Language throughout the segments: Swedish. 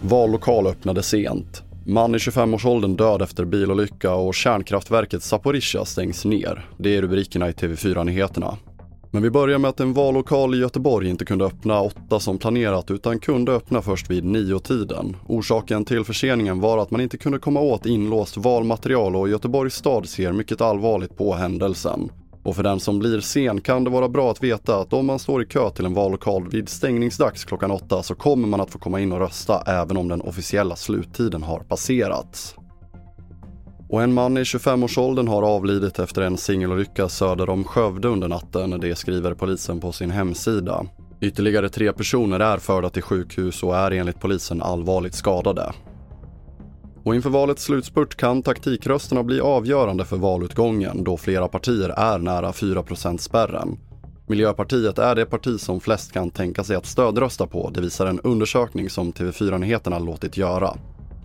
Vallokal öppnade sent. Man i 25-årsåldern död efter bilolycka och kärnkraftverket Zaporizjzja stängs ner. Det är rubrikerna i TV4-nyheterna. Men vi börjar med att en vallokal i Göteborg inte kunde öppna åtta som planerat utan kunde öppna först vid nio-tiden. Orsaken till förseningen var att man inte kunde komma åt inlåst valmaterial och Göteborgs stad ser mycket allvarligt på händelsen. Och för den som blir sen kan det vara bra att veta att om man står i kö till en vallokal vid stängningsdags klockan åtta så kommer man att få komma in och rösta även om den officiella sluttiden har passerats. Och en man i 25-årsåldern har avlidit efter en singelolycka söder om Skövde under natten, det skriver polisen på sin hemsida. Ytterligare tre personer är förda till sjukhus och är enligt polisen allvarligt skadade. Och inför valets slutspurt kan taktikrösterna bli avgörande för valutgången då flera partier är nära 4% spärren. Miljöpartiet är det parti som flest kan tänka sig att stödrösta på, det visar en undersökning som TV4 Nyheterna låtit göra.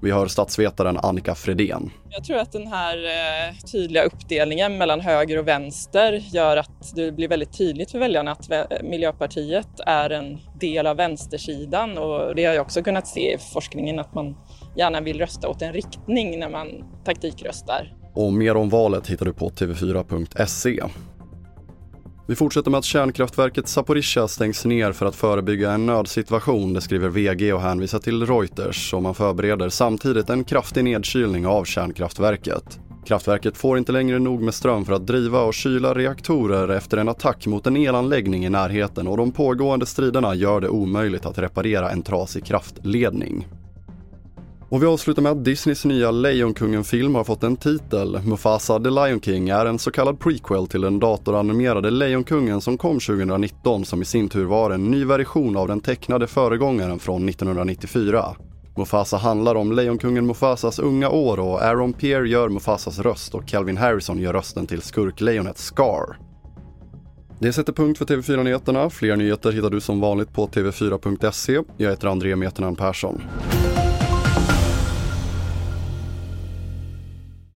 Vi hör statsvetaren Annika Fredén. Jag tror att den här eh, tydliga uppdelningen mellan höger och vänster gör att det blir väldigt tydligt för väljarna att Miljöpartiet är en del av vänstersidan och det har jag också kunnat se i forskningen att man gärna vill rösta åt en riktning när man taktikröstar. Och mer om valet hittar du på tv4.se. Vi fortsätter med att kärnkraftverket Zaporizjzja stängs ner för att förebygga en nödsituation, det skriver VG och hänvisar till Reuters och man förbereder samtidigt en kraftig nedkylning av kärnkraftverket. Kraftverket får inte längre nog med ström för att driva och kyla reaktorer efter en attack mot en elanläggning i närheten och de pågående striderna gör det omöjligt att reparera en trasig kraftledning. Och vi avslutar med att Disneys nya Lejonkungen-film har fått en titel. Mufasa the Lion King är en så kallad prequel till den datoranimerade Lejonkungen som kom 2019 som i sin tur var en ny version av den tecknade föregångaren från 1994. Mufasa handlar om Lejonkungen Mufasas unga år och Aaron Pierre gör Mufasas röst och Calvin Harrison gör rösten till skurklejonet Scar. Det sätter punkt för TV4 Nyheterna. Fler nyheter hittar du som vanligt på tv4.se. Jag heter André Meternan Persson.